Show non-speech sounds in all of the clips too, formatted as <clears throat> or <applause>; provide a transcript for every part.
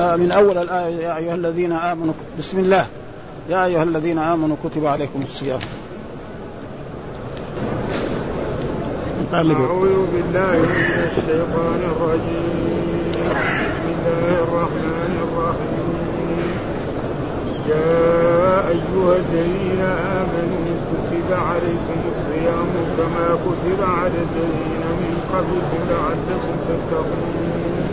آه من أول الآية يا أيها الذين آمنوا بسم الله. يا أيها الذين آمنوا كتب عليكم الصيام. أعوذ بالله من الشيطان الرجيم. بسم الله الرحمن الرحيم. يا أيها الذين آمنوا كتب عليكم الصيام كما كتب على الذين من قبلكم لعلكم تتقون.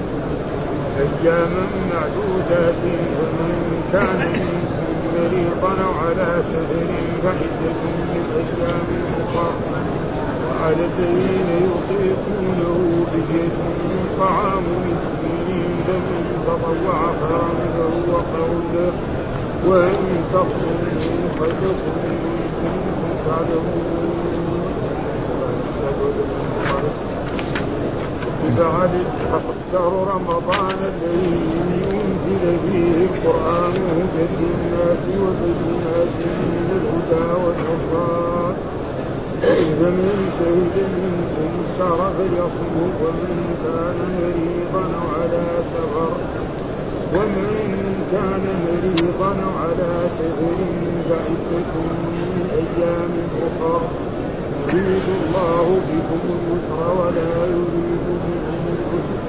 أياما معدودات فمن كان منكم مريضا على سفر فعدة من أيام أخرى وعلى الذين يطيقونه فدية طعام مسكين فمن تطوع خيرا فهو خير وإن تخرجوا فلكم إن كنتم تعلمون. عليك شهر رمضان الذي أنزل فيه القرآن هدى للناس وبينات من الهدى والفرقان فمن شهد منكم الشهر فليصمه ومن كان مريضا على سفر ومن كان مريضا على سفر فعدة من أيام أخر. يريد الله بكم اليسر ولا يريد بكم العسر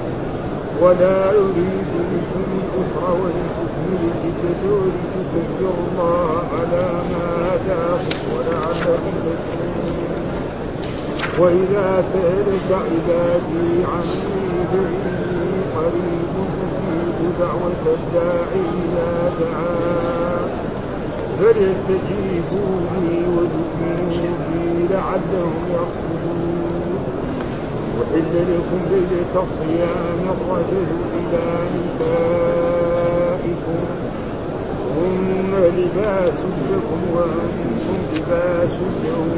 ولا يريد بكم العسر ولتكملوا العدة ولتكبروا الله على ما هداكم ولعلكم تشكرون وإذا سألك عبادي عني فإني قريب أجيب دعوة الداعي إذا دعان فليستجيبوا لي بي لعلهم يرشدون؟ وحل لكم ليلة الصيام الرجل إلى نسائكم. هن لباس لكم وأنتم لباس لهم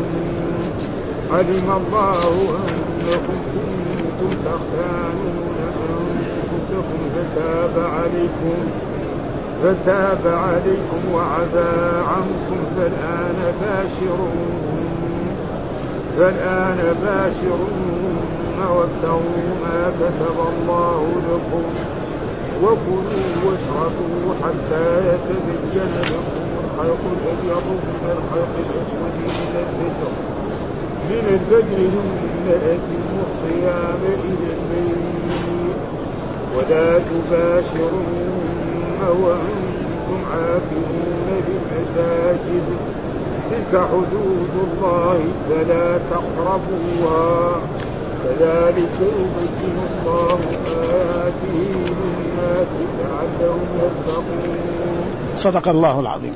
علم الله أنكم كنتم تختانون أنفسكم فتاب عليكم. فتاب عليكم وعفى عنكم فالآن باشرون فالآن باشرون وابتغوا ما كتب الله لكم وكلوا واشربوا حتى يتبين لكم الخيط الأبيض من الخيط الأسود من الفجر من الفجر ثم أتموا الصيام إلى الليل. ولا تباشرون وأنتم عاكفون بالمساجد تلك حدود الله فلا تقربوها. كذلك يبين الله آياته للناس لعلهم يتقون. صدق الله العظيم.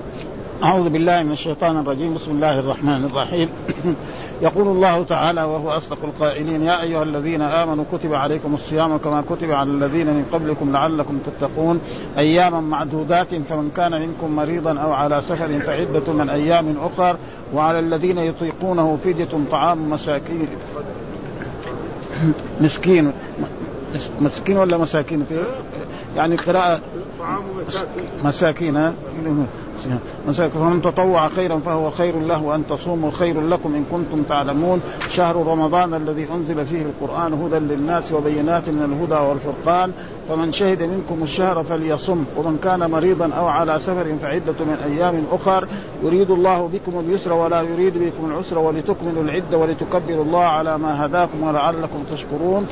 أعوذ بالله من الشيطان الرجيم. بسم الله الرحمن الرحيم. <clears throat> يقول الله تعالى وهو أصدق القائلين يا أيها الذين آمنوا كتب عليكم الصيام كما كتب على الذين من قبلكم لعلكم تتقون أياما معدودات فمن كان منكم مريضا أو على سفر فعدة من أيام أخر وعلى الذين يطيقونه فدية طعام مساكين. مسكين. مسكين ولا مساكين؟ يعني قراءة مساكين. فمن تطوع خيرا فهو خير له وأن تصوموا خير لكم إن كنتم تعلمون. شهر رمضان الذي أنزل فيه القرآن هدى للناس وبينات من الهدى والفرقان. فمن شهد منكم الشهر فليصم ومن كان مريضا أو على سفر فعدة من أيام أخر يريد الله بكم اليسر ولا يريد بكم العسر ولتكملوا العدة ولتكبروا الله على ما هداكم ولعلكم تشكرون.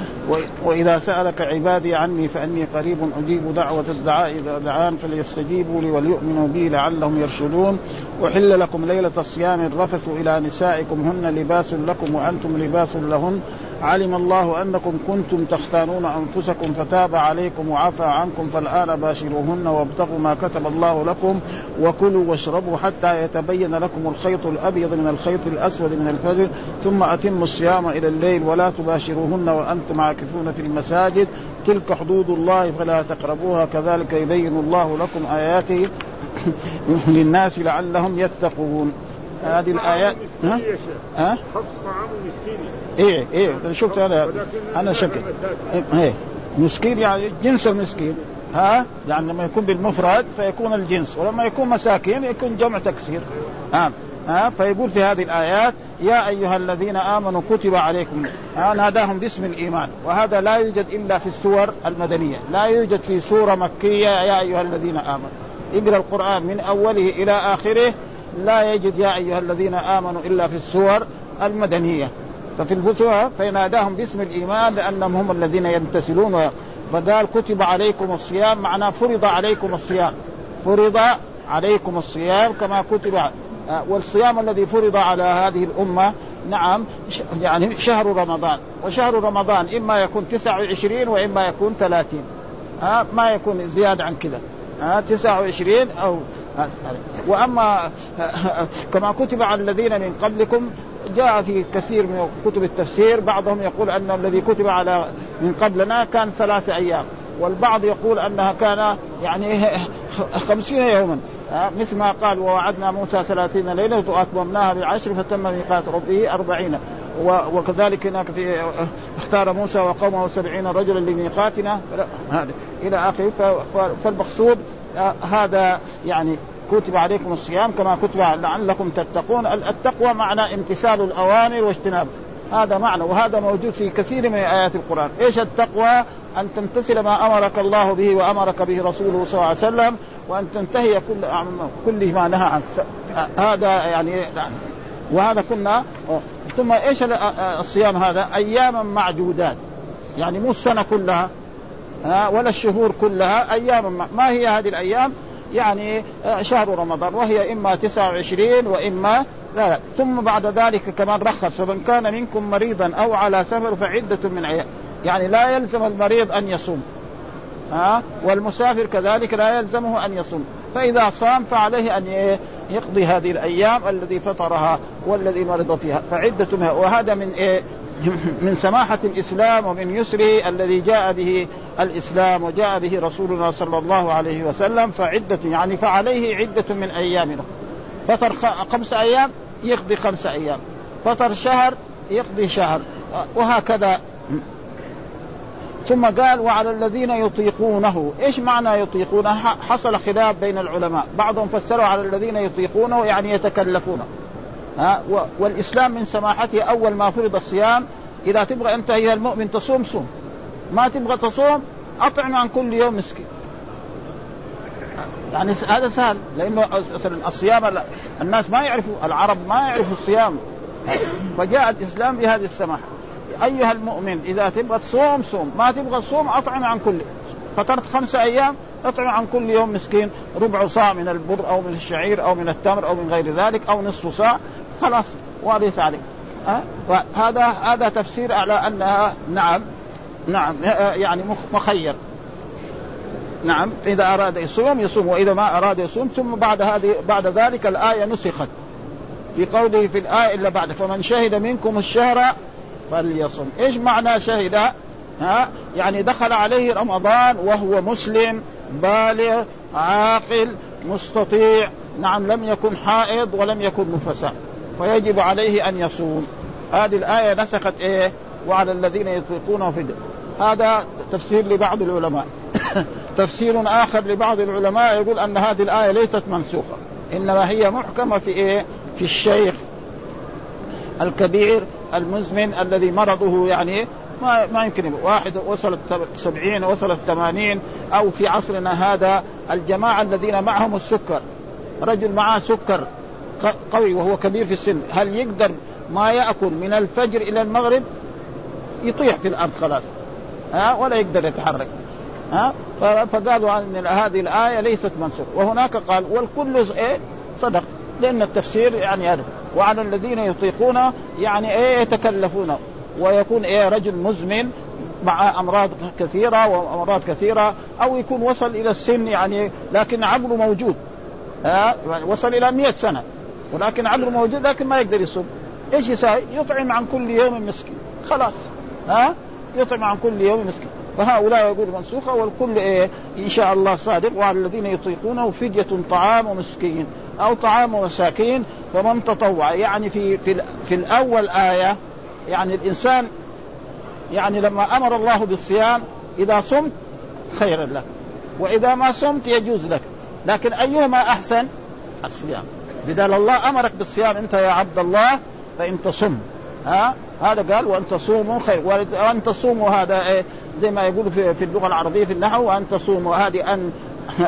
وإذا سألك عبادي عني فإني قريب أجيب دعوة الدعاء. إذا دعان فليستجيبوا لي وليؤمنوا بي لعلهم يرشدون. وحل لكم ليلة الصيام الرفث إلى نسائكم هن لباس لكم وأنتم لباس لهن. علم الله أنكم كنتم تختانون أنفسكم فتاب عليكم وعفى عنكم فالآن باشروهن وابتغوا ما كتب الله لكم وكلوا واشربوا حتى يتبين لكم الخيط الأبيض من الخيط الأسود من الفجر ثم أتموا الصيام إلى الليل ولا تباشروهن وأنتم عاكفون في المساجد. تلك حدود الله فلا تقربوها كذلك يبين الله لكم آياته <coughs> للناس لعلهم يتقون. هذه الايات ها؟ ها؟ إيه إيه شفت أنا أنا شكل إيه مسكين يعني جنس المسكين. ها؟ يعني لما يكون بالمفرد فيكون الجنس ولما يكون مساكين يكون جمع تكسير. ها؟ ها؟ فيقول في هذه الآيات يا أيها الذين آمنوا كتب عليكم. ناداهم باسم الإيمان. وهذا لا يوجد إلا في السور المدنية. لا يوجد في سورة مكية يا أيها الذين آمنوا. اقرا القرآن من أوله إلى آخره لا يجد يا أيها الذين آمنوا إلا في السور المدنية. الفتوى فيناداهم باسم الإيمان لأنهم هم الذين يمتثلون. فقال كتب عليكم الصيام معناه فرض عليكم الصيام. فرض عليكم الصيام كما كتب. والصيام الذي فرض على هذه الأمة نعم يعني شهر رمضان. وشهر رمضان إما يكون 29 وإما يكون 30 ها ما يكون زيادة عن كذا. ها 29 أو وأما كما كتب على الذين من قبلكم جاء في كثير من كتب التفسير بعضهم يقول أن الذي كتب على من قبلنا كان ثلاثة أيام والبعض يقول أنها كان يعني <laughs> خمسين يوما. مثل ما قال ووعدنا موسى ثلاثين ليلة وأتممناها بعشر فتم ميقات ربه أربعين. وكذلك هناك في اختار موسى وقومه سبعين رجلا لميقاتنا. إلى آخره. فالمقصود هذا يعني كتب عليكم الصيام كما كتب لعلكم تتقون. التقوى معنى امتثال الأوامر واجتناب. هذا معنى وهذا موجود في كثير من آيات القرآن. إيش التقوى؟ أن تمتثل ما أمرك الله به وأمرك به رسوله صلى الله عليه وسلم وأن تنتهي كل كل ما نهى عنه. هذا يعني وهذا كنا ثم إيش الصيام هذا؟ أياما معدودات. يعني مو السنة كلها. ولا الشهور كلها اياما ما هي هذه الأيام؟ يعني شهر رمضان وهي إما 29 وإما لا لا ثم بعد ذلك كمان رخص فمن كان منكم مريضا أو على سفر فعدة من أيام يعني لا يلزم المريض أن يصوم ها؟ والمسافر كذلك لا يلزمه أن يصوم. فإذا صام فعليه أن يقضي هذه الأيام الذي فطرها والذي مرض فيها. فعدة منها وهذا من إيه؟ <laughs> من سماحة الإسلام ومن يسره الذي جاء به الإسلام وجاء به رسولنا صلى الله عليه وسلم فعدة يعني فعليه عدة من أيامنا فطر خمس أيام يقضي خمس أيام. فطر شهر يقضي شهر. وهكذا. ثم قال وعلى الذين يطيقونه. إيش معنى يطيقونه حصل خلاف بين العلماء. بعضهم فسروا على الذين يطيقونه يعني يتكلفونه ها؟ والإسلام من سماحته أول ما فرض الصيام. إذا تبغى أنت أيها المؤمن تصوم صوم. ما تبغى تصوم أطعم عن كل يوم مسكين. يعني هذا سهل لأنه الصيام الناس ما يعرفوا العرب ما يعرفوا الصيام. فجاء الإسلام بهذه السماحة. أيها المؤمن إذا تبغى تصوم صوم. ما تبغى تصوم أطعم عن كل فطرت خمسة أيام أطعم عن كل يوم مسكين. ربع صاع من البر أو من الشعير أو من التمر أو من غير ذلك أو نصف صاع. خلاص وليس عليك؟ أه؟ هذا هذا تفسير على أنها نعم نعم يعني مخير. نعم إذا أراد يصوم يصوم وإذا ما أراد يصوم ثم بعد هذه بعد ذلك الآية نسخت. في قوله في الآية إلا بعد فمن شهد منكم الشهر فليصم. إيش معنى شهد؟ ها يعني دخل عليه رمضان وهو مسلم بالغ عاقل مستطيع نعم لم يكن حائض ولم يكن نفساء فيجب عليه أن يصوم. هذه الآية نسخت إيه؟ وعلى الذين يطيقونه فدية هذا تفسير لبعض العلماء. <coughs> تفسير آخر لبعض العلماء يقول أن هذه الآية ليست منسوخة إنما هي محكمة في إيه؟ في الشيخ الكبير المزمن الذي مرضه يعني ما ما يمكن واحد وصلت سبعين وصلت ثمانين أو في عصرنا هذا الجماعة الذين معهم السكر. رجل معاه سكر قوي وهو كبير في السن هل يقدر ما يأكل من الفجر إلى المغرب؟ يطيح في الأرض خلاص. ها ولا يقدر يتحرك. ها فقالوا أن هذه الآية ليست منسوخ وهناك قال والكل إيه؟ صدق. لأن التفسير يعني هذا وعلى الذين يطيقون يعني إيه يتكلفون. ويكون إيه رجل مزمن مع أمراض كثيرة وأمراض كثيرة أو يكون وصل إلى السن يعني لكن عقله موجود. ها يعني وصل إلى 100 سنة. ولكن عقله موجود لكن ما يقدر يصوم. إيش يساوي؟ يطعم عن كل يوم مسكين. خلاص. ها؟ يطعم عن كل يوم مسكين. فهؤلاء يقول منسوخة والكل إيه إن شاء الله صادق وعلى الذين يطيقونه فدية طعام مسكين أو طعام مساكين فمن تطوع. يعني في في في الأول آية يعني الإنسان يعني لما أمر الله بالصيام إذا صمت خيرا لك وإذا ما صمت يجوز لك. لكن أيهما أحسن؟ الصيام. بدل الله أمرك بالصيام أنت يا عبد الله فإن تصم. ها؟ هذا قال وأن تصوموا خير. وان تصوموا هذا إيه زي ما يقولوا في, في اللغة العربية في النحو وأن تصوموا هذه ان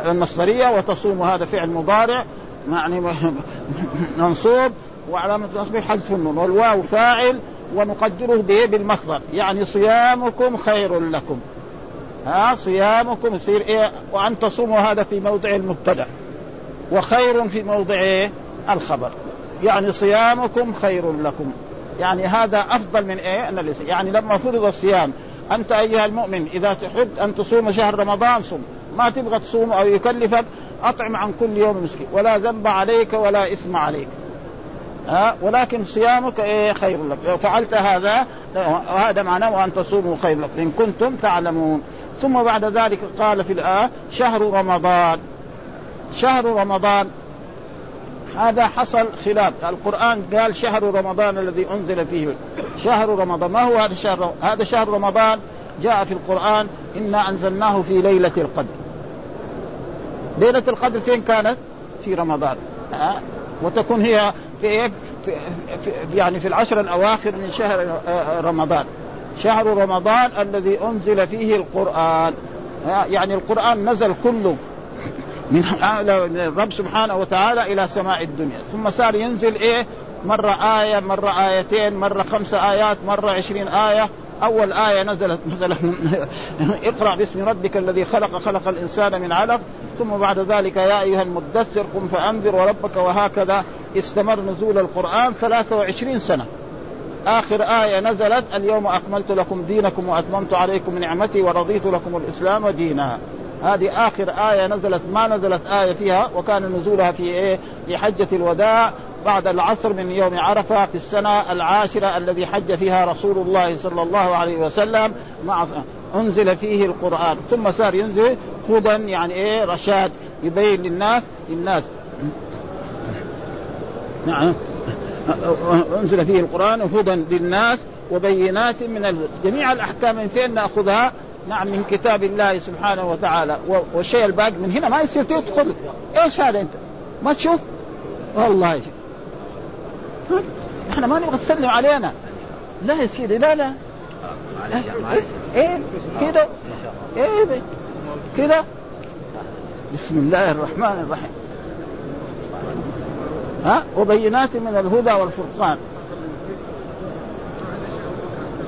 المصدريه وتصوموا هذا فعل مضارع يعني منصوب وعلامة تصبيح حذف النون والواو فاعل ونقدره به بالمصدر. يعني صيامكم خير لكم. ها صيامكم يصير إيه؟ وأن تصوموا هذا في موضع المبتدأ. وخير في موضع إيه؟ الخبر. يعني صيامكم خير لكم. يعني هذا أفضل من إيه؟ أن يعني لما فرض الصيام أنت أيها المؤمن إذا تحب أن تصوم شهر رمضان صم. ما تبغى تصوم أو يكلفك أطعم عن كل يوم مسكين. ولا ذنب عليك ولا إثم عليك. ها؟ ولكن صيامك إيه؟ خير لك. لو فعلت هذا وهذا معناه وان تصوموا خير لك. إن كنتم تعلمون. ثم بعد ذلك قال في الآية شهر رمضان. شهر رمضان هذا حصل خلاف. القرآن قال شهر رمضان الذي أنزل فيه. شهر رمضان ما هو هذا الشهر؟ هذا شهر رمضان جاء في القرآن إنا أنزلناه في ليلة القدر. ليلة القدر فين كانت؟ في رمضان؟ وتكون هي في؟ في, في يعني في العشر الأواخر من شهر رمضان. شهر رمضان الذي أنزل فيه القرآن. يعني القرآن نزل كله. من الرب سبحانه وتعالى إلى سماء الدنيا. ثم صار ينزل إيه؟ مرة آية مرة آيتين مرة خمسة آيات مرة عشرين آية. أول آية نزلت مثلا <laughs> اقرأ باسم ربك الذي خلق خلق الإنسان من علق ثم بعد ذلك يا أيها المدثر قم فأنذر وربك وهكذا استمر نزول القرآن 23 سنة. آخر آية نزلت اليوم أكملت لكم دينكم وأتممت عليكم نعمتي ورضيت لكم الإسلام دينا. هذه آخر آية نزلت ما نزلت آية فيها وكان نزولها في إيه؟ في حجة الوداع بعد العصر من يوم عرفة في السنة العاشرة الذي حج فيها رسول الله صلى الله عليه وسلم مع أنزل فيه القرآن. ثم صار ينزل هدى يعني إيه؟ رشاد يبين للناس للناس. نعم. أنزل فيه القرآن هدى للناس وبينات من جميع الأحكام من فين نأخذها؟ نعم من كتاب الله سبحانه وتعالى. والشيء الباقي من هنا ما يصير تدخل إيش هذا أنت؟ ما تشوف؟ والله. شوف إحنا ما نبغى تسلم علينا. لا يا سيدي لا لا. إيه كده. إيه كده. بسم الله الرحمن الرحيم. ها؟ وبينات من الهدى والفرقان.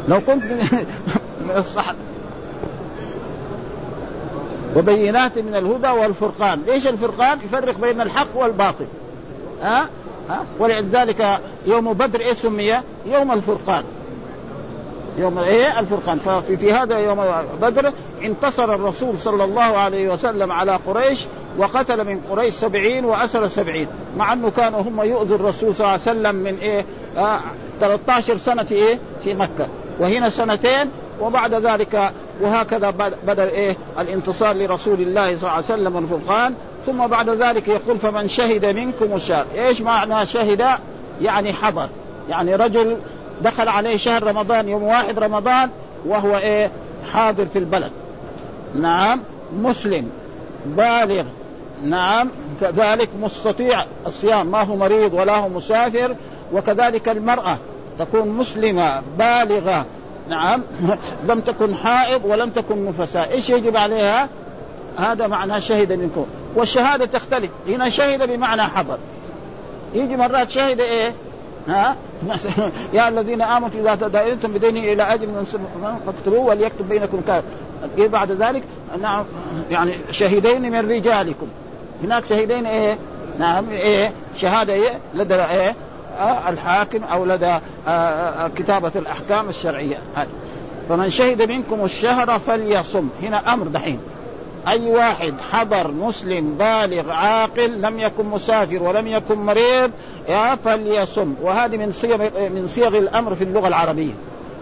لو كنت من <laughs> الصح وبينات من الهدى والفرقان. ليش الفرقان؟ يفرق بين الحق والباطل. ها؟ ها؟ ولذلك يوم بدر إيه سمي؟ يوم الفرقان. يوم إيه؟ الفرقان. ففي في هذا يوم بدر انتصر الرسول صلى الله عليه وسلم على قريش وقتل من قريش سبعين وأسر سبعين. مع أنه كانوا هم يؤذوا الرسول صلى الله عليه وسلم من إيه؟ آه 13 سنة في إيه؟ في مكة. وهنا سنتين وبعد ذلك وهكذا بدأ إيه؟ الانتصار لرسول الله صلى الله عليه وسلم والفرقان. ثم بعد ذلك يقول فمن شهد منكم الشهر. إيش معنى شهد؟ يعني حضر. يعني رجل دخل عليه شهر رمضان يوم واحد رمضان وهو إيه؟ حاضر في البلد. نعم مسلم بالغ. نعم كذلك مستطيع الصيام. ما هو مريض ولا هو مسافر. وكذلك المرأة تكون مسلمة بالغة. نعم. لم تكن حائض ولم تكن نفساء. إيش يجب عليها؟ هذا معنى شهد منكم. والشهادة تختلف. هنا شهد بمعنى حضر. يجي مرات شهد إيه؟ ها؟ <laughs> يا الذين آمنوا إذا تداينتم بدين إلى أجل فاكتبوه وليكتب بينكم كافر بعد ذلك؟ نعم. يعني شهيدين من رجالكم. هناك شهيدين إيه؟ نعم. إيه؟ شهادة إيه؟ لدى إيه؟ الحاكم أو لدى آه, آه، كتابة الأحكام الشرعية. فمن شهد منكم الشهر فليصم. هنا أمر دحين. أي واحد حضر مسلم بالغ عاقل لم يكن مسافر ولم يكن مريض يا فليصم. وهذه من صيغ من صيغ الأمر في اللغة العربية.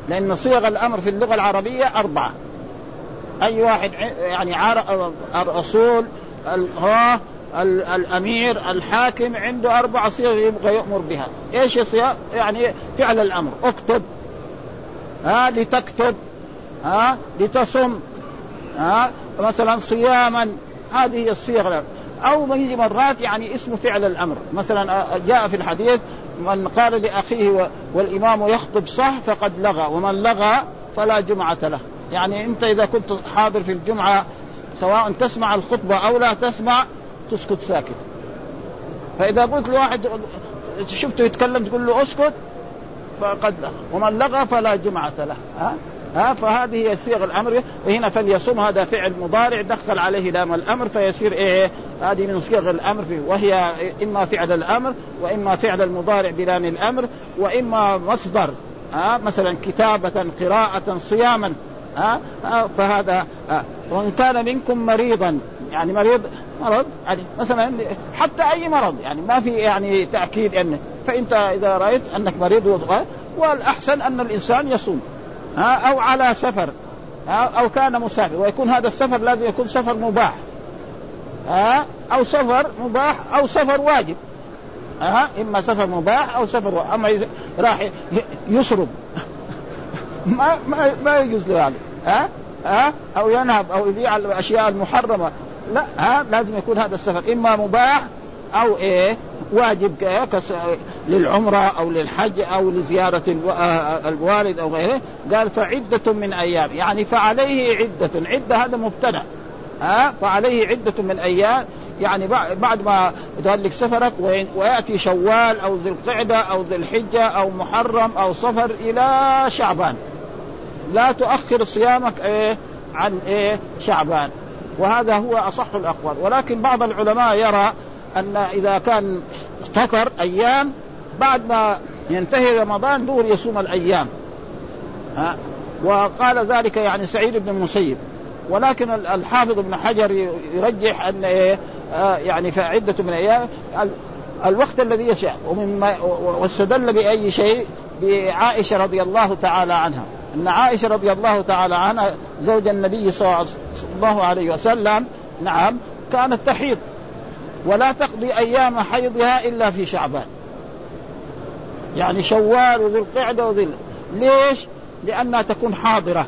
لأن صيغ الأمر في اللغة العربية أربعة. أي واحد يعني الرسول الأمير الحاكم عنده أربع صيغ يبغى يأمر بها، إيش الصيغ؟ يعني فعل الأمر، اكتب. ها لتكتب. ها لتصم. ها مثلا صياما. هذه الصيغ. أو يجي مرات يعني اسم فعل الأمر. مثلا جاء في الحديث من قال لأخيه والإمام يخطب صح فقد لغى ومن لغى فلا جمعة له. يعني أنت إذا كنت حاضر في الجمعة سواء تسمع الخطبة أو لا تسمع تسكت ساكت. فإذا قلت لواحد شفته يتكلم تقول له اسكت فقد ومن لغى فلا جمعة له. ها؟ ها؟ فهذه هي صيغ الأمر. وهنا فليصم هذا فعل مضارع دخل عليه لام الأمر فيصير إيه؟ هذه من صيغ الأمر فيه. وهي إما فعل الأمر وإما فعل المضارع بلام الأمر وإما مصدر. ها؟ مثلا كتابة قراءة صياما. ها, فهذا وإن كان منكم مريضا يعني مريض مرض يعني مثلا حتى أي مرض يعني ما في يعني تأكيد أنه فأنت إذا رأيت أنك مريض والأحسن أن الإنسان يصوم ها أو على سفر ها أو كان مسافر ويكون هذا السفر لازم يكون سفر مباح ها أو سفر مباح أو سفر واجب ها إما سفر مباح أو سفر أما راح يسرب. <laughs> ما ما ما يجوز له هذا ها ها أو ينهب أو يبيع الأشياء المحرمة. لا ها لازم يكون هذا السفر. إما مباح أو إيه واجب للعمرة أو للحج أو لزيارة الوالد أو غيره. قال فعدة من أيام. يعني فعليه عدة. عدة هذا مبتدأ. ها فعليه عدة من أيام. يعني بعد ما يتهلك سفرك ويأتي شوال أو ذي القعدة أو ذي الحجة أو محرم أو صفر إلى شعبان. لا تؤخر صيامك إيه عن إيه شعبان. وهذا هو أصح الأقوال. ولكن بعض العلماء يرى أن إذا كان فطر أيام بعد ما ينتهي رمضان دور يصوم الأيام. ها؟ وقال ذلك يعني سعيد بن المسيب. ولكن الحافظ ابن حجر يرجح أن إيه آه يعني فعدة من أيام الوقت الذي يشاء ومما واستدل بأي شيء؟ بعائشة رضي الله تعالى عنها. أن عائشة رضي الله تعالى عنها زوج النبي صلى الله عليه وسلم. نعم كانت تحيض. ولا تقضي أيام حيضها إلا في شعبان. يعني شوال وذي القعدة وذي ليش؟ لأنها تكون حاضرة.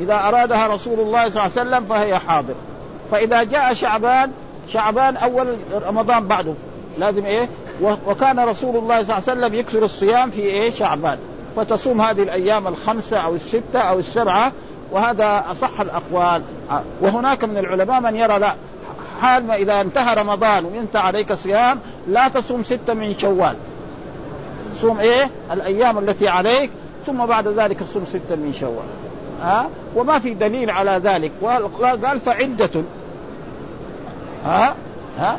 إذا أرادها رسول الله صلى الله عليه وسلم فهي حاضر فإذا جاء شعبان شعبان أول رمضان بعده. لازم إيه؟ وكان رسول الله صلى الله عليه وسلم يكثر الصيام في إيه؟ شعبان. فتصوم هذه الأيام الخمسة أو الستة أو السبعة وهذا أصح الأقوال. وهناك من العلماء من يرى لا حال ما إذا انتهى رمضان وانت عليك صيام لا تصوم ستة من شوال. صوم إيه؟ الأيام التي عليك ثم بعد ذلك صوم ستة من شوال. ها؟ وما في دليل على ذلك. قال فعدة. ها؟ ها؟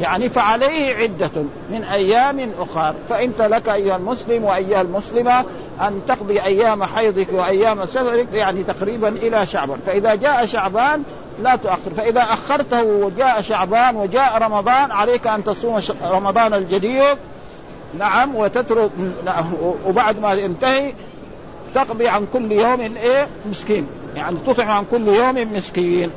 يعني فعليه عدة من أيام أخر. فأنت لك أيها المسلم وأيها المسلمة أن تقضي أيام حيضك وأيام سفرك يعني تقريبا إلى شعبان. فإذا جاء شعبان لا تؤخر. فإذا أخرته وجاء شعبان وجاء رمضان عليك أن تصوم رمضان الجديد. نعم وتترك نعم وبعد ما ينتهي تقضي عن كل يوم إيه؟ مسكين. يعني تطعم عن كل يوم مسكين.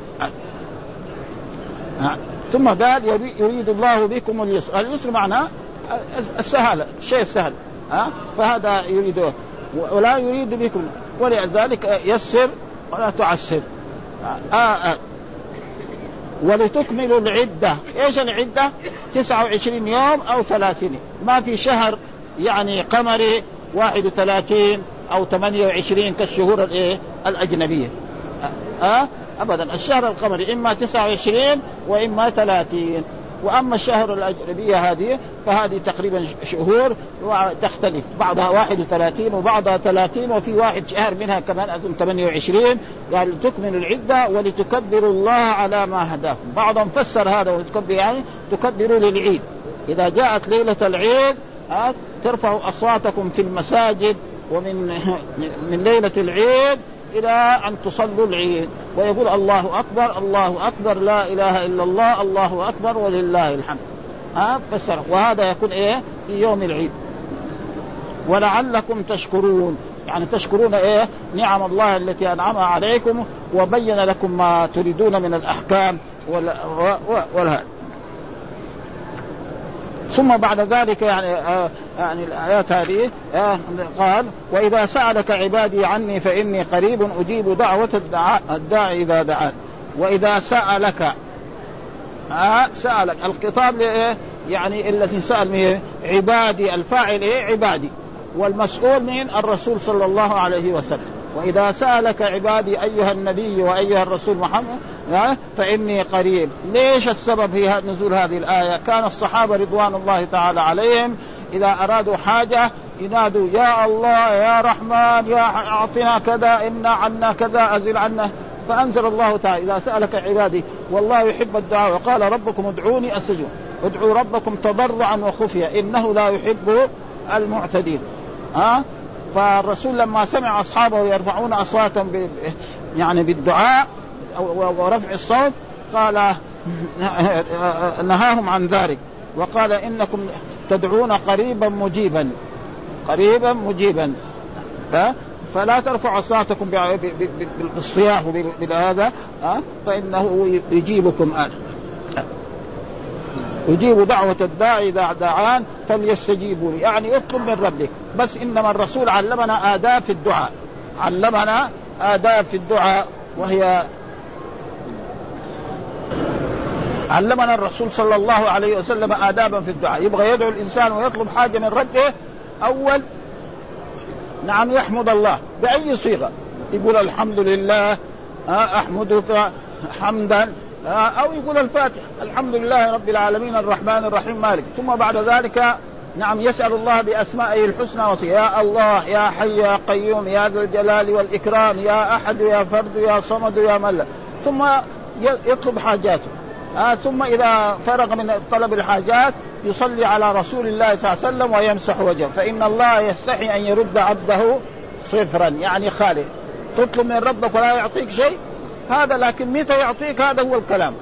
ثم قال يريد الله بكم اليسر. اليسر معناه السهل الشيء السهل. ها فهذا يريد ولا يريد بكم ولذلك يسر ولا تعسر. آه آه. ولتكملوا العدة. إيش العدة؟ 29 يوم أو 30 ما في شهر يعني قمري 31 أو 28 كالشهور الايه الأجنبية. ها أه؟ ابدا. الشهر القمري إما 29 وإما 30 وأما الشهر الأجنبية هذه فهذه تقريبا شهور تختلف بعضها 31 وبعضها 30 وفي واحد شهر منها كمان أظن 28 قال تكمل العدة ولتكبروا الله على ما هداكم. بعضهم فسر هذا وتكبر يعني تكبروا للعيد. إذا جاءت ليلة العيد ترفعوا أصواتكم في المساجد ومن <laughs> من ليلة العيد إلى أن تصلوا العيد ويقول الله أكبر الله أكبر لا إله إلا الله الله أكبر ولله الحمد. ها فسر. وهذا يكون إيه؟ في يوم العيد. ولعلكم تشكرون. يعني تشكرون إيه؟ نعم الله التي انعمها عليكم وبين لكم ما تريدون من الأحكام والهدى ثم بعد ذلك يعني آه يعني الآيات هذه آه قال وإذا سألك عبادي عني فإني قريب أجيب دعوة الداعي إذا دعان. وإذا سألك آه سألك. الخطاب لإيه؟ يعني الذي سأل من عبادي الفاعل إيه؟ عبادي. والمسؤول من الرسول صلى الله عليه وسلم. وإذا سألك عبادي أيها النبي وأيها الرسول محمد فإني قريب. ليش السبب في نزول هذه الآية؟ كان الصحابة رضوان الله تعالى عليهم إذا أرادوا حاجة ينادوا يا الله يا رحمن يا أعطنا كذا امنع عنا كذا أزل عنا. فأنزل الله تعالى إذا سألك عبادي والله يحب الدعاء. وقال ربكم ادعوني استجب ادعوا ربكم تضرعا وخفيا إنه لا يحب المعتدين. ها؟ فالرسول لما سمع أصحابه يرفعون أصواتهم يعني بالدعاء ورفع الصوت قال <laughs> نهاهم عن ذلك. وقال إنكم تدعون قريبا مجيبا. قريبا مجيبا. فلا ترفعوا أصواتكم بالصياح وبهذا فإنه يجيبكم آن. يجيب دعوة الداعي إذا دعان فليستجيبوا لي. يعني اطلب من ربك. بس إنما الرسول علمنا آداب في الدعاء. علمنا آداب في الدعاء وهي علمنا الرسول صلى الله عليه وسلم آدابا في الدعاء. يبغى يدعو الإنسان ويطلب حاجة من ربه أول نعم يحمد الله بأي صيغة. يقول الحمد لله أحمدك حمدا أو يقول الفاتحة. الحمد لله رب العالمين الرحمن الرحيم مالك. ثم بعد ذلك نعم يسأل الله بأسمائه الحسنى وصي يا الله يا حي يا قيوم يا ذا الجلال والإكرام يا أحد يا فرد يا صمد يا ملا ثم يطلب حاجاته. آه ثم إذا فرغ من طلب الحاجات يصلي على رسول الله صلى الله عليه وسلم ويمسح وجهه. فإن الله يستحي أن يرد عبده صفرا يعني خالي تطلب من ربك ولا يعطيك شيء؟ هذا لكن متى يعطيك؟ هذا هو الكلام.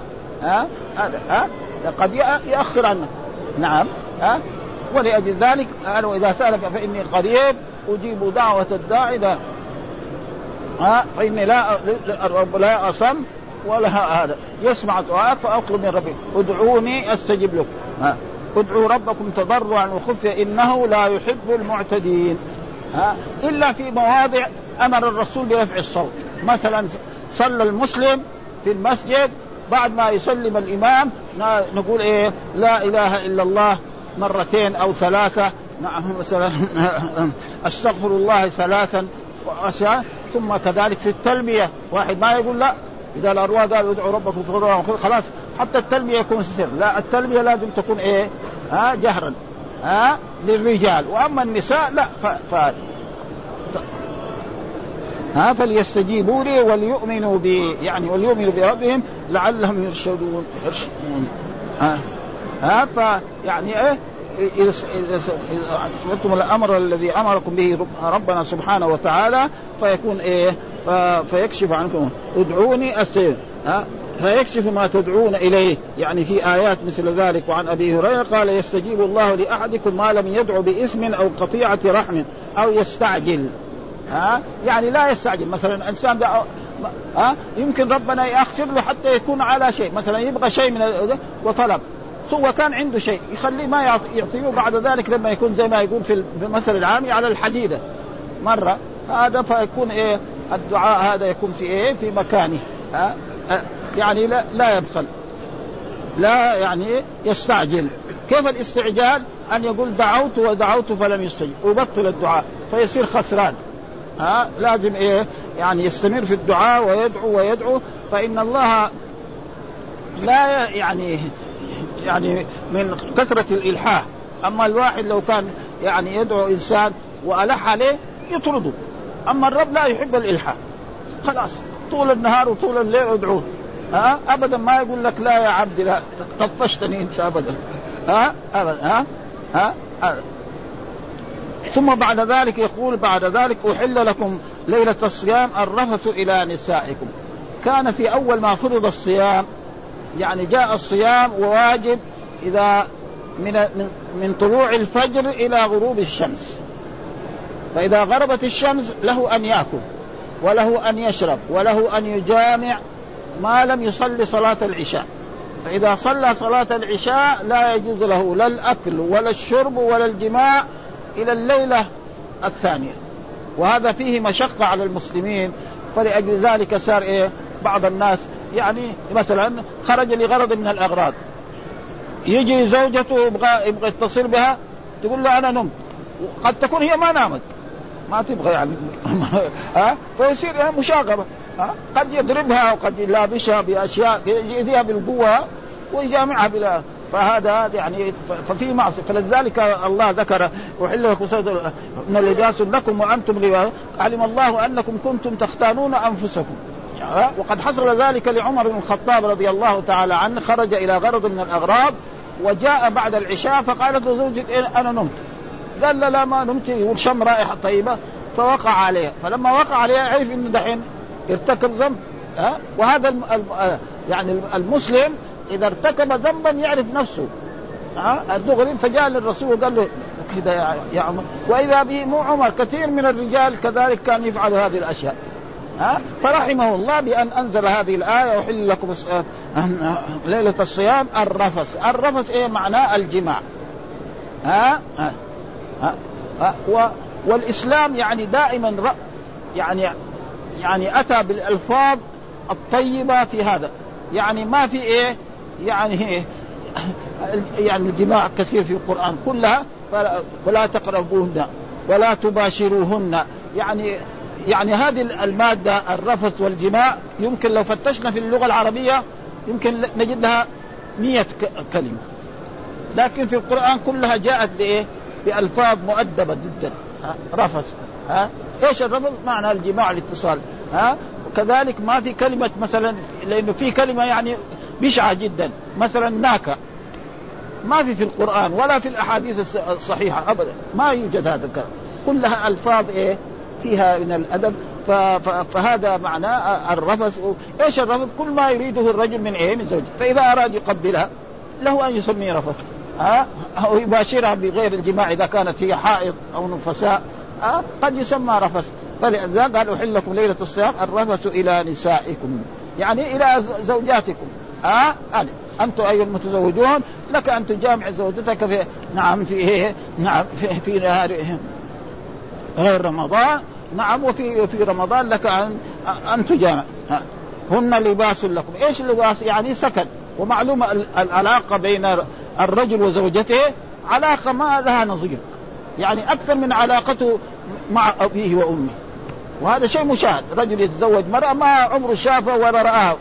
ها؟ هذا ها؟ قد يأخر عنه. نعم ها؟ ولأجل ذلك قال وإذا سألك فإني قريب أجيب دعوة الداعي. إذا ها؟ فإني لا لا أصم ولا هذا. يسمع دعاءك فأطلب من ربي ادعوني أستجب لكم. ها. ادعوا ربكم تضرعا وخفيا. إنه لا يحب المعتدين. ها. إلا في مواضع أمر الرسول برفع الصوت. مثلا صلى المسلم في المسجد بعد ما يسلم الإمام نقول إيه؟ لا إله إلا الله مرتين أو ثلاثة. نعم مثلا <laughs> أستغفر الله ثلاثا ثم كذلك في التلبيه واحد ما يقول لا إذا الأرواح قالوا ادعوا ربكم خلاص حتى التلبيه يكون سر. لا التلبيه لازم تكون إيه؟ ها جهرا. ها للرجال. وأما النساء لا ف... ف... ها فليستجيبوا لي وليؤمنوا بي يعني وليؤمنوا بربهم لعلهم يرشدون يرشدون. ها ها فيعني إيه؟ إذا إذا الأمر الذي أمركم به ربنا سبحانه وتعالى فيكون إيه؟ فيكشف عنكم. ادعوني أستجب ها؟ فيكشف ما تدعون إليه. يعني في آيات مثل ذلك. وعن أبي هريرة قال يستجيب الله لأحدكم ما لم يدعو باثم أو قطيعة رحم أو يستعجل. ها؟ يعني لا يستعجل. مثلا إنسان ها؟ يمكن ربنا يأخر له حتى يكون على شيء. مثلا يبغى شيء من وطلب. هو كان عنده شيء. يخليه ما يعطيه بعد ذلك لما يكون زي ما يقول في المثل العامي على الحديدة. مرة. هذا فيكون إيه؟ الدعاء هذا يكون في إيه؟ في مكانه. ها؟ يعني لا لا يبخل. لا يعني يستعجل. كيف الاستعجال؟ أن يقول دعوت ودعوت فلم يستجب. وبطل الدعاء فيصير خسران. ها؟ لازم إيه؟ يعني يستمر في الدعاء ويدعو ويدعو. فإن الله لا يعني يعني من كثرة الإلحاح. أما الواحد لو كان يعني يدعو إنسان وألح عليه يطرده. أما الرب لا يحب الإلحاح. خلاص طول النهار وطول الليل ادعوه. ها؟ ابدا ما يقول لك لا يا عبدي لا طفشتني أنت ابدا. ها؟ ابدا ها؟ ها, ها. ثم بعد ذلك يقول بعد ذلك أحل لكم ليلة الصيام الرفث إلى نسائكم. كان في أول ما فرض الصيام يعني جاء الصيام وواجب إذا من من طلوع الفجر إلى غروب الشمس. فإذا غربت الشمس له أن يأكل وله أن يشرب وله أن يجامع ما لم يصلي صلاة العشاء. فإذا صلى صلاة العشاء لا يجوز له لا الأكل ولا الشرب ولا الجماع إلى الليلة الثانية. وهذا فيه مشقة على المسلمين. فلأجل ذلك صار إيه؟ بعض الناس يعني مثلا خرج لغرض من الأغراض. يجي زوجته يبغى يبغى يتصل بها تقول له أنا نمت. قد تكون هي ما نامت. ما تبغى يعني. <laughs> ها؟ فيصير يعني مشاغبة. ها؟ قد يضربها وقد يلابشها بأشياء يأذيها بالقوة ويجامعها بلا. فهذا يعني ففي معصية. فلذلك الله ذكر أحل لكم من لباس لكم وأنتم لباس علم الله أنكم كنتم تختانون أنفسكم. وقد حصل ذلك لعمر بن الخطاب رضي الله تعالى عنه خرج إلى غرض من الاغراض وجاء بعد العشاء فقالت له زوجي أنا نمت. قال لا لا ما نمت يقول شم رائحة طيبة. فوقع عليها. فلما وقع عليها عرف إنه دحين ارتكب ذنب. ها؟ وهذا الم... يعني المسلم إذا ارتكب ذنبا يعرف نفسه. ها؟ الدغري فجاء للرسول وقال له كذا يا, يا عمر. وإذا به مو عمر كثير من الرجال كذلك كان يفعل هذه الأشياء. ها؟ فرحمه الله بأن أنزل هذه الآية. أحل لكم ليلة الصيام الرفث. الرفث إيه معناه؟ الجماع. ها؟ ها, ها, و والإسلام يعني دائما يعني يعني أتى بالألفاظ الطيبة في هذا. يعني ما في إيه؟ يعني إيه <laughs> يعني الجماع كثير في القرآن كلها ولا تقربوهن ولا تباشروهن. يعني يعني هذه المادة الرفث والجماع يمكن لو فتشنا في اللغة العربية يمكن نجد لها مية كلمة. لكن في القرآن كلها جاءت بإيه؟ بألفاظ مؤدبة جدا. رفث ها إيش الرفث؟ معنى الجماع الاتصال. ها وكذلك ما في كلمة مثلا لأنه في كلمة يعني بشعة جدا. مثلا ناكا ما في في القرآن ولا في الأحاديث الصحيحة أبدا. ما يوجد هذا الكلام. كلها ألفاظ إيه فيها من الأدب. فهذا معناه الرفث إيش الرفث؟ كل ما يريده الرجل من إيه؟ من زوجته، فإذا أراد يقبلها له أن يسميه رفث، ها؟ أو يباشرها بغير الجماع إذا كانت هي حائض أو نفساء. ها؟ قد يسمى رفث. فلذلك قال احل لكم ليلة الصيام الرفث إلى نسائكم. يعني إلى زوجاتكم. ها؟ هذا أنتم أيها المتزوجون لك أن تجامع زوجتك في نعم في إيه؟ نعم في, في نهار غير رمضان. نعم وفي في رمضان لك ان أن تجامع. هن لباس لكم. إيش اللباس يعني سكن. ومعلومة العلاقة بين الرجل وزوجته علاقه ما لها نظير. يعني أكثر من علاقته مع أبيه وأمه. وهذا شيء مشاهد. رجل يتزوج مرأة ما عمره شافه ولا رآها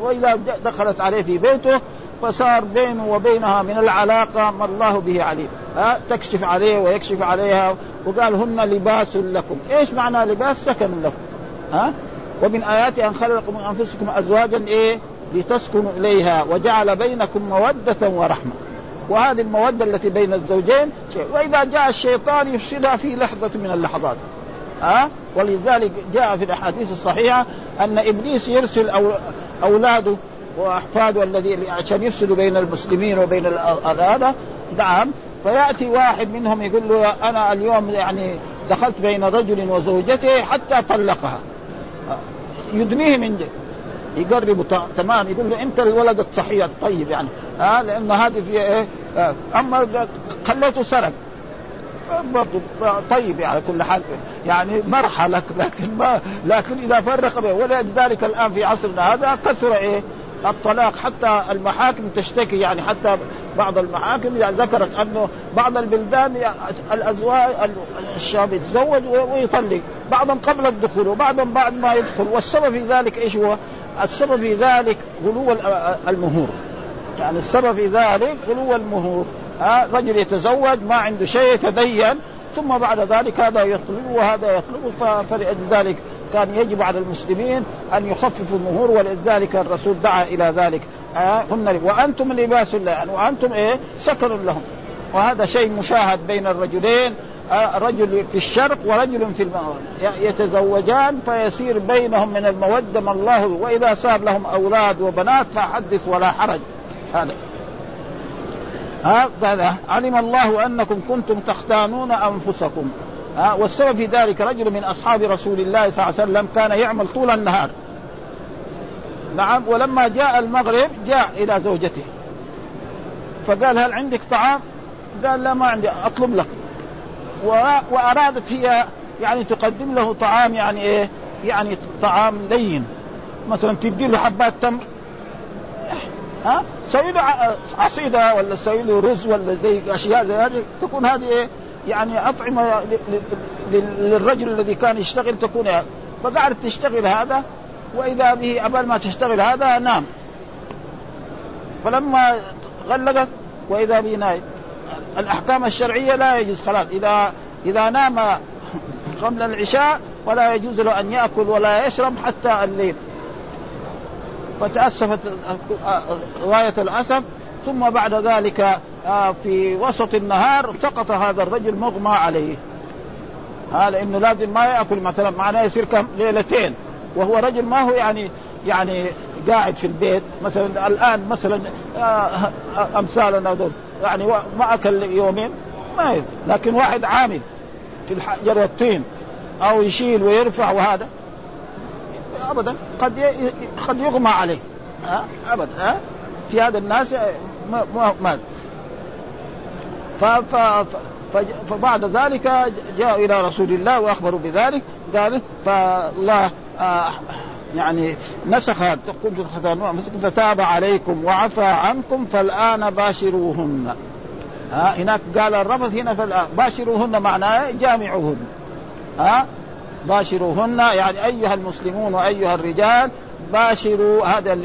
وإذا دخلت عليه في بيته فصار بينه وبينها من العلاقة ما الله به عليم. ها تكشف عليه ويكشف عليها وقال هن لباس لكم. إيش معنى لباس؟ سكن لكم. ها؟ ومن آياته أن خلق من أنفسكم أزواجا إيه؟ لتسكنوا إليها وجعل بينكم مودة ورحمة. وهذه المودة التي بين الزوجين شيء وإذا جاء الشيطان يفسدها في لحظة من اللحظات. ها؟ أه؟ ولذلك جاء في الأحاديث الصحيحة أن إبليس يرسل أو أولاده وأحفاده الذي عشان يفسدوا بين المسلمين وبين هذا. نعم. فيأتي واحد منهم يقول له أنا اليوم يعني دخلت بين رجل وزوجته حتى طلقها. يدنيه من جد. يقربوا تمام. يقول له إنت الولد الصحيح الطيب يعني. ها لأن هذه في إيه؟ أما خليته سرق. برضه طيب يعني كل حال يعني مرحلة لكن ما لكن إذا فرق به ولذلك الآن في عصرنا هذا كثر إيه؟ الطلاق. حتى المحاكم تشتكي يعني حتى بعض المحاكم يعني ذكرت أنه بعض البلدان الأزواج الشاب يتزوج ويطلق. بعضهم قبل الدخول وبعضهم بعد ما يدخل. والسبب في ذلك إيش هو؟ السبب في ذلك غلو المهور. يعني السبب في ذلك غلو المهور. ها رجل يتزوج ما عنده شيء يتدين ثم بعد ذلك هذا يطلب وهذا يطلب فلذلك كان يجب على المسلمين أن يخففوا المهور ولذلك الرسول دعا إلى ذلك. آه وأنتم لباس يعني وأنتم إيه؟ سكن لهم. وهذا شيء مشاهد بين الرجلين آه رجل في الشرق ورجل في المغرب. يتزوجان فيصير بينهم من المودة ما الله وإذا صار لهم أولاد وبنات فحدث ولا حرج. هذا. هذا. علم الله أنكم كنتم تختانون أنفسكم. ها والسبب في ذلك رجل من أصحاب رسول الله صلى الله عليه وسلم كان يعمل طول النهار. نعم ولما جاء المغرب جاء إلى زوجته. فقال هل عندك طعام؟ قال لا ما عندي أطلب لك. وأرادت هي يعني تقدم له طعام يعني إيه؟ يعني طعام لين. مثلا تدي له حبات تمر. ها؟ له عصيدة ولا له رز ولا زي أشياء زي هذه تكون هذه إيه؟ يعني أطعمة للرجل الذي كان يشتغل تكون فقعدت تشتغل هذا وإذا به قبل ما تشتغل هذا نام. فلما غلقت وإذا به نايم. الأحكام الشرعية لا يجوز خلاص. إذا إذا نام <laughs> قبل العشاء ولا يجوز له أن يأكل ولا يشرب حتى الليل. فتأسفت غاية الأسف ثم بعد ذلك آه، في وسط النهار سقط هذا الرجل مغمى عليه. ها لأنه لازم ما يأكل مثلا معناه يصير كم؟ ليلتين. وهو رجل ما هو يعني يعني قاعد في البيت. مثلا الآن مثلا آه، أمثالنا دول يعني ما أكل يومين؟ ما لكن واحد عامل في الحجر والطين أو يشيل ويرفع وهذا. ابدا. قد قد يغمى عليه. ابدا. ها؟ في هذا الناس ما ما فبعد ذلك جاءوا إلى رسول الله وأخبروا بذلك قال فالله آه يعني نسخ. فتاب عليكم وعفى عنكم فالآن باشروهن. ها؟ هناك قال الرفض هنا فالآن باشروهن معناه جامعوهن. ها؟ باشروهن يعني أيها المسلمون وأيها الرجال باشروا هذا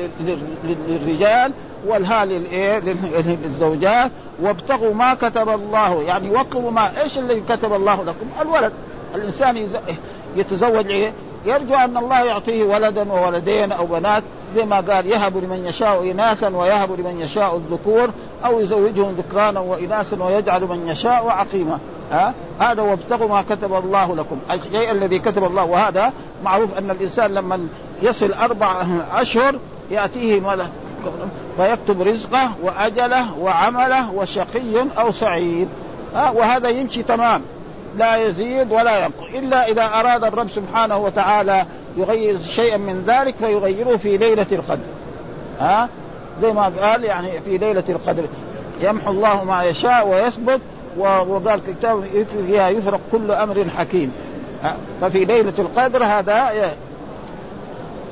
للرجال والها للزوجات وابتغوا ما كتب الله يعني وقوا ما إيش اللي كتب الله لكم؟ الولد. الإنسان يتزوج إيه يرجو أن الله يعطيه ولدا وولدين أو بنات زي ما قال يهب لمن يشاء اناثا ويهب لمن يشاء الذكور أو يزوجهم ذكرانا واناثا ويجعل من يشاء عقيما. ها؟ هذا وابتغوا ما كتب الله لكم. الشيء الذي كتب الله وهذا معروف أن الإنسان لما يصل أربع أشهر يأتيه ملك فيكتب رزقه وأجله وعمله وشقي أو سعيد. ها؟ وهذا يمشي تمام. لا يزيد ولا ينقص. إلا إذا أراد الرب سبحانه وتعالى يغير شيئا من ذلك فيغيره في ليلة القدر. ها؟ زي ما قال يعني في ليلة القدر. يمحو الله ما يشاء ويثبت وقال كتاب فيها يفرق كل أمر حكيم. ففي ليلة القدر هذا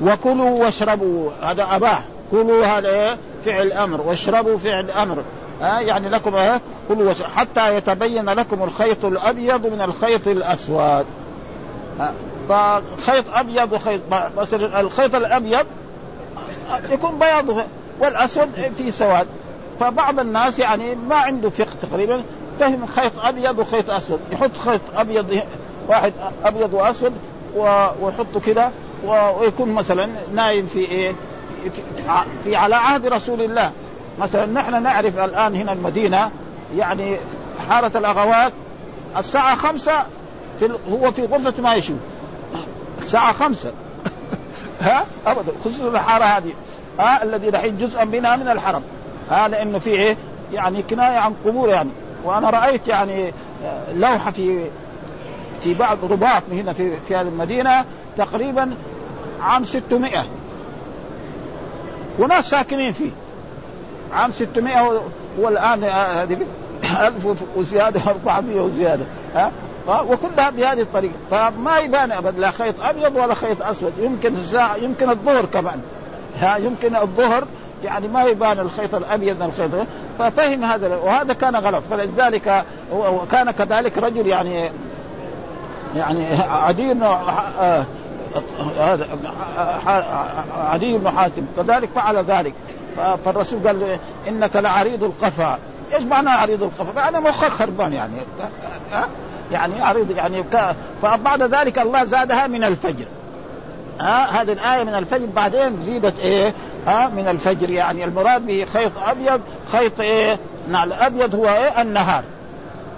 وكلوا واشربوا. هذا أباح. كلوا هذا فعل أمر. واشربوا فعل أمر. ها يعني لكم ها كلوا حتى يتبين لكم الخيط الأبيض من الخيط الأسود. فخيط أبيض وخيط مثلا الخيط الأبيض يكون بياض والأسود في سواد. فبعض الناس يعني ما عنده فقه تقريبا. فهم خيط أبيض وخيط أسود. يحط خيط أبيض واحد أبيض وأسود ويحطه كده ويكون مثلا نايم في إيه؟ في, على عهد رسول الله. مثلا نحن نعرف الآن هنا المدينة يعني حارة الأغوات الساعة خمسة في هو في غرفة ما يشوف. الساعة خمسة. <laughs> ها؟ ابدا خصوصا الحارة هذه. ها؟ الذي دحين جزءا منها من الحرم. ها؟ لأنه في إيه؟ يعني كناية عن قبور يعني. وأنا رأيت يعني لوحة في في بعض رباط هنا في في هذه المدينة تقريبا عام 600 وناس ساكنين فيه. عام 600 والآن هذه 1000 <coughs> وزيادة 400 وزيادة ها؟ وكلها بهذه الطريقة. فما يبان ابدا لا خيط أبيض ولا خيط أسود. يمكن الساعة يمكن الظهر كمان ها؟ يمكن الظهر يعني ما يبان الخيط الأبيض من الخيط ففهم هذا وهذا كان غلط. فلذلك وكان كذلك رجل يعني يعني عدي بن هذا عدي بن حاتم. كذلك فعل ذلك. فالرسول قال له إنك لعريض القفا. إيش معنى عريض القفا؟ يعني مخك خربان يعني. يعني عريض يعني فبعد ذلك الله زادها من الفجر. ها؟ هذه الآية من الفجر. بعدين زيدت إيه؟ ها من الفجر يعني. المراد به خيط أبيض خيط إيه؟ نعم الأبيض هو إيه؟ النهار.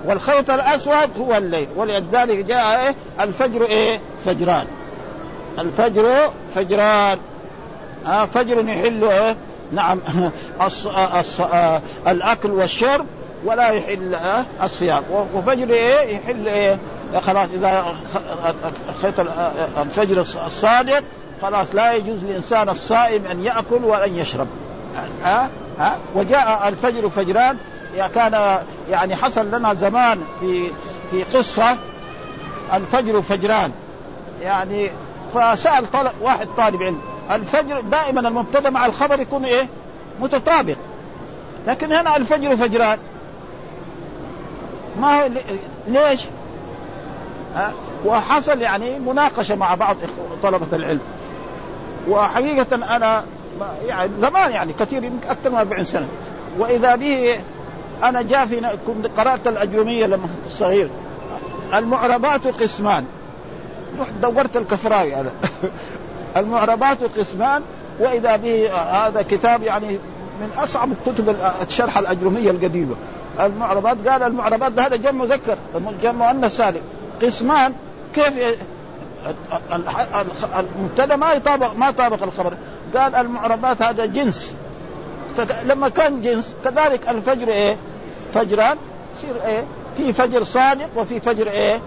والخيط الأسود هو الليل. ولذلك جاء إيه؟ الفجر إيه؟ فجران. الفجر فجران. ها فجر يحل إيه؟ نعم <laughs> الص... الص... الأكل والشرب ولا يحل الصيام. وفجر إيه؟ يحل إيه؟ خلاص إذا خيط الفجر الصادق خلاص لا يجوز للانسان الصائم أن يأكل وأن يشرب. ها؟ ها؟ وجاء الفجر فجران. كان يعني حصل لنا زمان في في قصة الفجر فجران. يعني فسأل طالب واحد طالب علم. الفجر دائما المبتدأ مع الخبر يكون إيه؟ متطابق. لكن هنا الفجر فجران. ما هو ليش؟ ها؟ وحصل يعني مناقشة مع بعض طلبة العلم. وحقيقة أنا يعني زمان يعني كثير يمكن أكثر من 40 سنة. وإذا به أنا جاء في قرأت الاجرميه لما كنت صغير. المعربات قسمان. رحت دورت الكفراوي هذا <laughs> المعربات قسمان وإذا به هذا كتاب يعني من أصعب الكتب الشرح الاجرميه القديمة. المعربات قال المعربات هذا جمع مذكر. جمع مؤنث سالم. قسمان كيف المبتدأ ما يطابق ما طابق الخبر. قال المعربات هذا جنس. فلما كان جنس كذلك الفجر إيه؟ فجران. يصير إيه؟ في فجر صادق وفي فجر إيه؟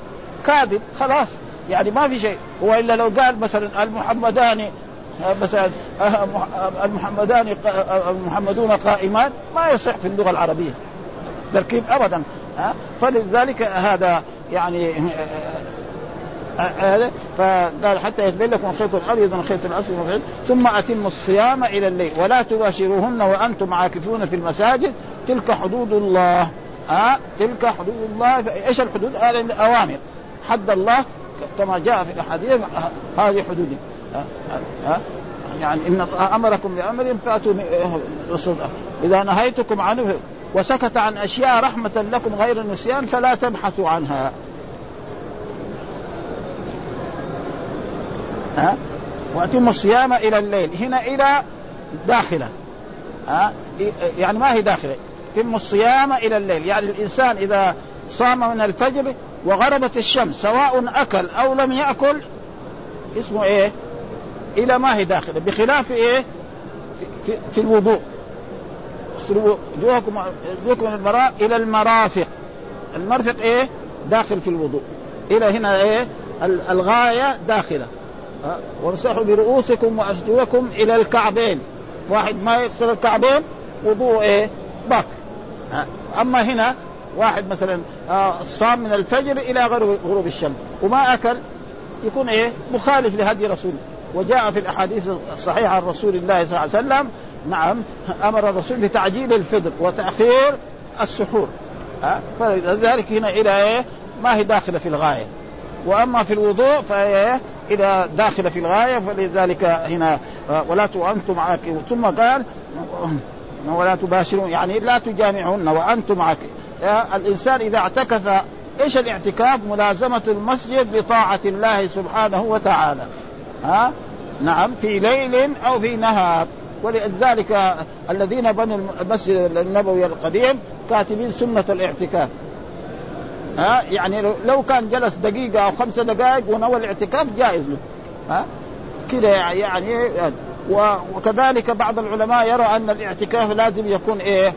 كاذب. خلاص. يعني ما في شيء. وإلا لو قال مثلا المحمدان مثلا المحمدان المحمدون قائمان ما يصح في اللغة العربية. تركيب ابدا. فلذلك هذا يعني هذا فقال حتى يتبين لكم الخيط الابيض من الخيط الاسود ثم أتموا الصيام إلى الليل ولا تباشروهن وأنتم عاكفون في المساجد. تلك حدود الله. ها تلك حدود الله. إيش الحدود؟ الأوامر. حد الله كما جاء في الأحاديث هذه حدود. ها يعني إن أمركم بأمر فأتوا رسول إذا نهيتكم عنه وسكت عن أشياء رحمة لكم غير النسيان فلا تبحثوا عنها. ها؟ وأتم الصيام إلى الليل. هنا إلى داخلة. ها؟ يعني ما هي داخلة. تم الصيام إلى الليل. يعني الإنسان إذا صام من الفجر وغربت الشمس سواء أكل أو لم يأكل اسمه إيه؟ إلى ما هي داخلة. بخلاف إيه؟ في, في, الوضوء. وجوهكم وجوهكم المراء إلى المرافق. المرفق إيه؟ داخل في الوضوء. إلى هنا إيه؟ الغاية داخلة. وامسحوا برؤوسكم وارجلكم إلى الكعبين. واحد ما يكسر الكعبين وضوء إيه؟ باطل أما هنا واحد مثلا صام من الفجر إلى غروب الشمس. وما أكل يكون إيه؟ مخالف لهدي رسوله. وجاء في الأحاديث الصحيحة عن رسول الله صلى الله عليه وسلم نعم أمر الرسول بتعجيل الفطر وتأخير السحور. فلذلك هنا إلى إيه؟ ما هي داخلة في الغاية. وأما في الوضوء فهي اذا داخله في الغاية فلذلك هنا ولا وأنتم عاكفون ثم قال ولا تباشرون. يعني لا تجامعون وأنتم عاكفون الإنسان إذا اعتكف إيش الاعتكاف؟ ملازمة المسجد لطاعة الله سبحانه وتعالى. ها؟ نعم في ليل أو في نهار. ولذلك الذين بنوا المسجد النبوي القديم كاتبين سنة الاعتكاف. ها؟ يعني لو كان جلس دقيقة أو خمسة دقائق ونوى الاعتكاف جائز له. ها؟ كذا يعني وكذلك بعض العلماء يرى أن الاعتكاف لازم يكون إيه؟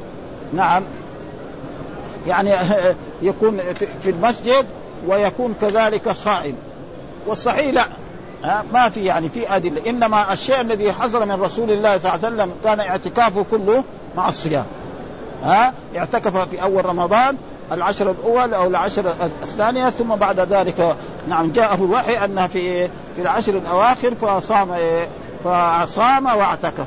نعم. يعني <laughs> يكون في المسجد ويكون كذلك صائم. والصحيح لا. ما في يعني في أدلة. إنما الشيء الذي حصل من رسول الله صلى الله عليه وسلم كان اعتكافه كله مع الصيام. ها؟ اعتكف في أول رمضان العشر الأول أو العشر الثانية ثم بعد ذلك. نعم جاءه الوحي أنها في في العشر الأواخر فصام فصام واعتكف.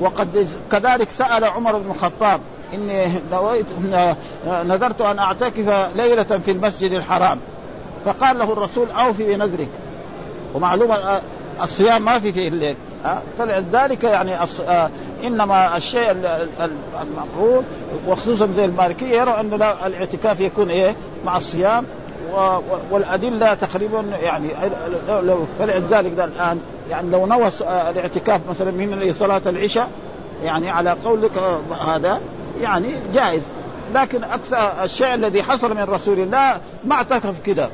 وقد كذلك سأل عمر بن الخطاب إني نويت نذرت أن أعتكف ليلة في المسجد الحرام. فقال له الرسول أوفي بنذرك. ومعلومه الصيام ما في فيه الليل. فلذلك يعني إنما الشيء المقبول وخصوصا زي المالكية يرى أن الاعتكاف يكون إيه؟ مع الصيام والأدلة تقريبا يعني فلذلك الآن يعني لو نوى الاعتكاف مثلا من صلاة العشاء يعني على قولك هذا يعني جائز. لكن أكثر الشيء الذي حصل من رسول الله ما اعتكف كذا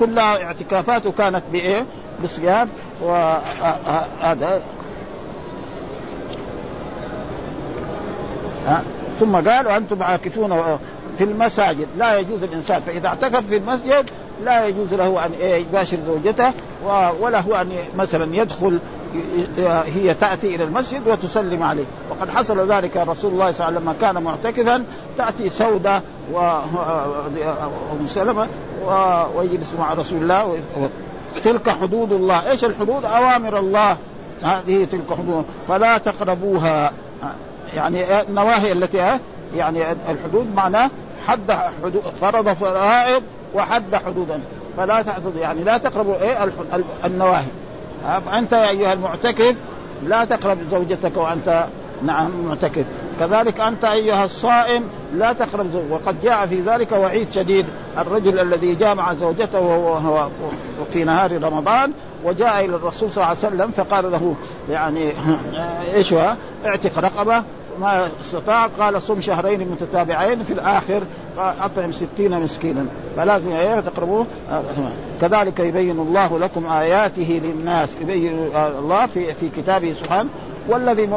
كلها اعتكافاته كانت بإيه؟ بصيام. وهذا ثم قال وأنتم عاكفون في المساجد لا يجوز الانسان فاذا اعتكف في المسجد لا يجوز له ان يباشر زوجته ولا هو ان مثلا يدخل هي تاتي إلى المسجد وتسلم عليه وقد حصل ذلك رسول الله صلى الله عليه وسلم لما كان معتكفا تاتي سودة وام سلمه ويجلس مع رسول الله تلك حدود الله. إيش الحدود؟ أوامر الله. هذه تلك حدود. فلا تقربوها. يعني النواهي التي يعني الحدود معناه حد حدود فرض فرائض وحد حدودا. فلا تعتد يعني لا تقربوا إيه؟ النواهي. فأنت يا أيها المعتكف لا تقرب زوجتك وأنت نعم معتكف. كذلك أنت أيها الصائم لا تقرب وقد جاء في ذلك وعيد شديد. الرجل الذي جامع زوجته وهو في نهار رمضان وجاء إلى الرسول صلى الله عليه وسلم فقال له يعني <laughs> هو؟ اعتق رقبة. ما استطاع قال صم شهرين متتابعين في الآخر أطعم ستين مسكينا. فلازم إيه تقربوه؟ كذلك يبين الله لكم آياته للناس يبين الله في في كتابه سبحانه والذي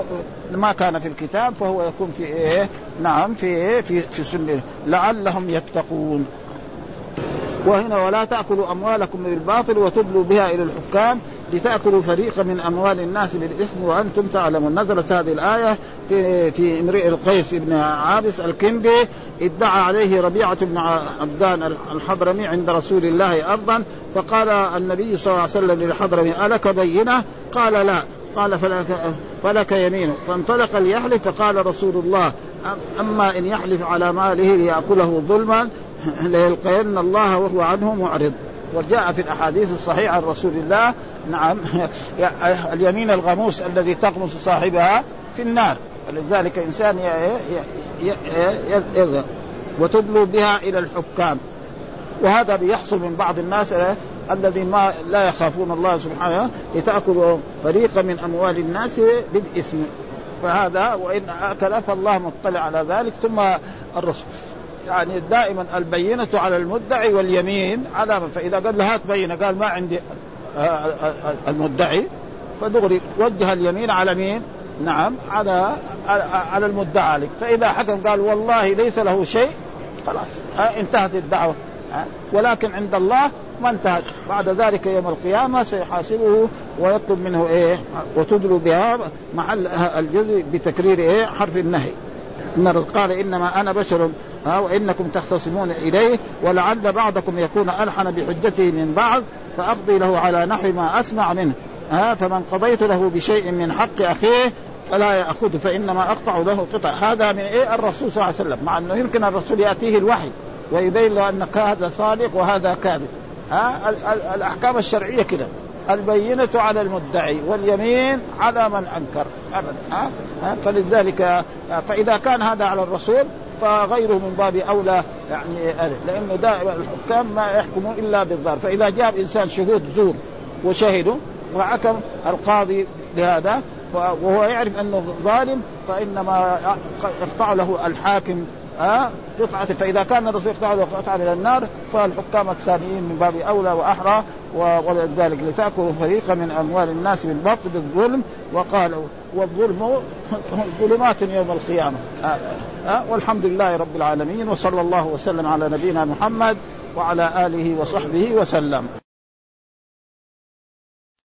ما كان في الكتاب فهو يكون في إيه؟ نعم في إيه؟ في في سنه لعلهم يتقون. وهنا ولا تأكلوا أموالكم بالباطل وتدلوا بها إلى الحكام لتأكلوا فريقا من أموال الناس بالإثم وأنتم تعلمون. نزلت هذه الآية في في امرئ القيس بن عابس الكندي. ادعى عليه ربيعة بن عبدان الحضرمي عند رسول الله أرضا. فقال النبي صلى الله عليه وسلم للحضرمي ألك بينة؟ قال لا. قال فلك, فلك يمين. فانطلق ليحلف فقال رسول الله أما إن يحلف على ماله ليأكله ظلما ليلقين الله وهو عنه معرض وجاء في الأحاديث الصحيحة عن رسول الله نعم <laughs> اليمين الغموس الذي تغمس صاحبها في النار. ولذلك إنسان وتدلو بها إلى الحكام. وهذا بيحصل من بعض الناس الذي ما لا يخافون الله سبحانه لتأكلوا فريقا من أموال الناس بالإثم. فهذا وإن اكل فالله مطلع على ذلك. ثم الرسول. يعني دائما البينة على المدعي واليمين على فإذا قال له هات بينة قال ما عندي آه، آه، آه، المدعي. فدغري وجه اليمين على مين؟ نعم على على المدعى عليك. فإذا حكم قال والله ليس له شيء خلاص انتهت الدعوة. ولكن عند الله ما انتهت. بعد ذلك يوم القيامة سيحاسبه ويطلب منه إيه؟ وتدلو بها محل الجزء بتكرير إيه؟ حرف النهي. إن قال إنما أنا بشر وإنكم تختصمون إليه ولعل بعضكم يكون ألحن بحجته من بعض فأقضي له على نحو ما أسمع منه. ها فمن قضيت له بشيء من حق أخيه فلا يأخذه فإنما أقطع له قطع. هذا من إيه؟ الرسول صلى الله عليه وسلم. مع أنه يمكن الرسول يأتيه الوحي ويبين له ان هذا صادق وهذا كاذب. ها؟ الأحكام الشرعية كده. البينة على المدعي واليمين على من أنكر. أبدا. ها؟ فلذلك فإذا كان هذا على الرسول فغيره من باب أولى يعني لأنه دائما الحكام ما يحكمون إلا بالظاهر. فإذا جاب إنسان شهود زور وشهدوا وحكم القاضي لهذا وهو يعرف أنه ظالم فإنما يقطع له الحاكم ها؟ قطعة فإذا كان الرسول يقطع له قطعة من النار فالحكام الثانيين من باب أولى وأحرى ولذلك لتأكلوا فريقا من أموال الناس بالبطل بالظلم. وقال والظلم ظلمات يوم القيامة. أه والحمد لله رب العالمين وصلى الله وسلم على نبينا محمد وعلى آله وصحبه وسلم.